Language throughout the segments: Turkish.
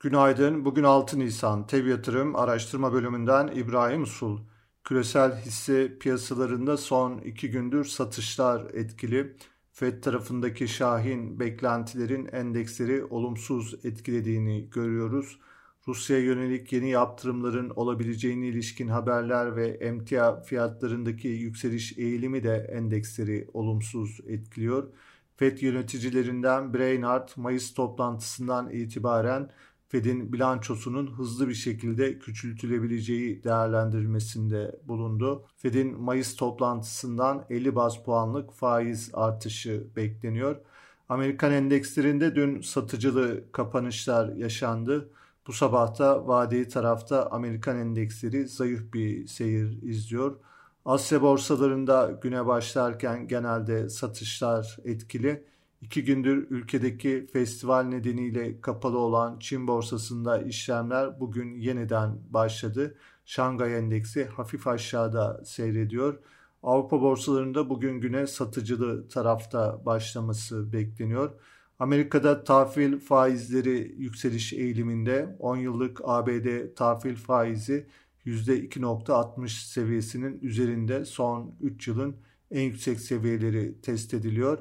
Günaydın. Bugün 6 Nisan. TEV Yatırım Araştırma Bölümünden İbrahim Usul. Küresel hisse piyasalarında son iki gündür satışlar etkili. FED tarafındaki şahin beklentilerin endeksleri olumsuz etkilediğini görüyoruz. Rusya'ya yönelik yeni yaptırımların olabileceğine ilişkin haberler ve emtia fiyatlarındaki yükseliş eğilimi de endeksleri olumsuz etkiliyor. FED yöneticilerinden Brainard Mayıs toplantısından itibaren Fed'in bilançosunun hızlı bir şekilde küçültülebileceği değerlendirilmesinde bulundu. Fed'in Mayıs toplantısından 50 baz puanlık faiz artışı bekleniyor. Amerikan endekslerinde dün satıcılı kapanışlar yaşandı. Bu sabahta vadeli tarafta Amerikan endeksleri zayıf bir seyir izliyor. Asya borsalarında güne başlarken genelde satışlar etkili. İki gündür ülkedeki festival nedeniyle kapalı olan Çin borsasında işlemler bugün yeniden başladı. Şangay Endeksi hafif aşağıda seyrediyor. Avrupa borsalarında bugün güne satıcılı tarafta başlaması bekleniyor. Amerika'da tahvil faizleri yükseliş eğiliminde 10 yıllık ABD tahvil faizi %2.60 seviyesinin üzerinde son 3 yılın en yüksek seviyeleri test ediliyor.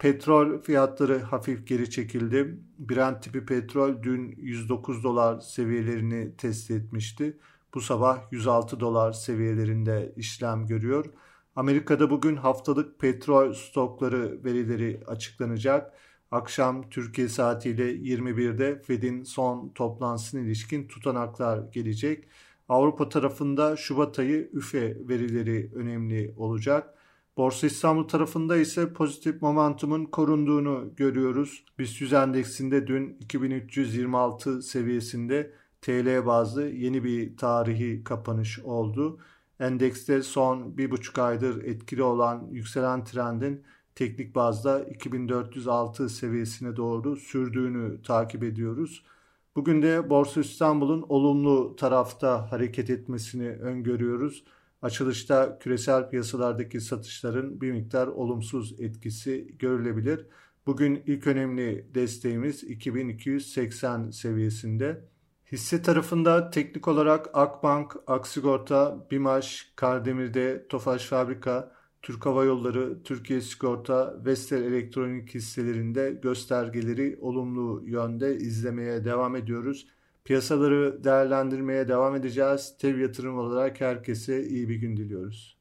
Petrol fiyatları hafif geri çekildi. Brent tipi petrol dün 109 dolar seviyelerini test etmişti. Bu sabah 106 dolar seviyelerinde işlem görüyor. Amerika'da bugün haftalık petrol stokları verileri açıklanacak. Akşam Türkiye saatiyle 21'de Fed'in son toplantısına ilişkin tutanaklar gelecek. Avrupa tarafında Şubat ayı üfe verileri önemli olacak. Borsa İstanbul tarafında ise pozitif momentumun korunduğunu görüyoruz. BIST 100 endeksinde dün 2326 seviyesinde TL bazlı yeni bir tarihi kapanış oldu. Endekste son bir buçuk aydır etkili olan yükselen trendin teknik bazda 2406 seviyesine doğru sürdüğünü takip ediyoruz. Bugün de Borsa İstanbul'un olumlu tarafta hareket etmesini öngörüyoruz. Açılışta küresel piyasalardaki satışların bir miktar olumsuz etkisi görülebilir. Bugün ilk önemli desteğimiz 2280 seviyesinde. Hisse tarafında teknik olarak Akbank, Aksigorta, Bimaş, Kardemir'de, Tofaş Fabrika, Türk Hava Yolları, Türkiye Sigorta, Vestel Elektronik hisselerinde göstergeleri olumlu yönde izlemeye devam ediyoruz. Piyasaları değerlendirmeye devam edeceğiz. Tev yatırım olarak herkese iyi bir gün diliyoruz.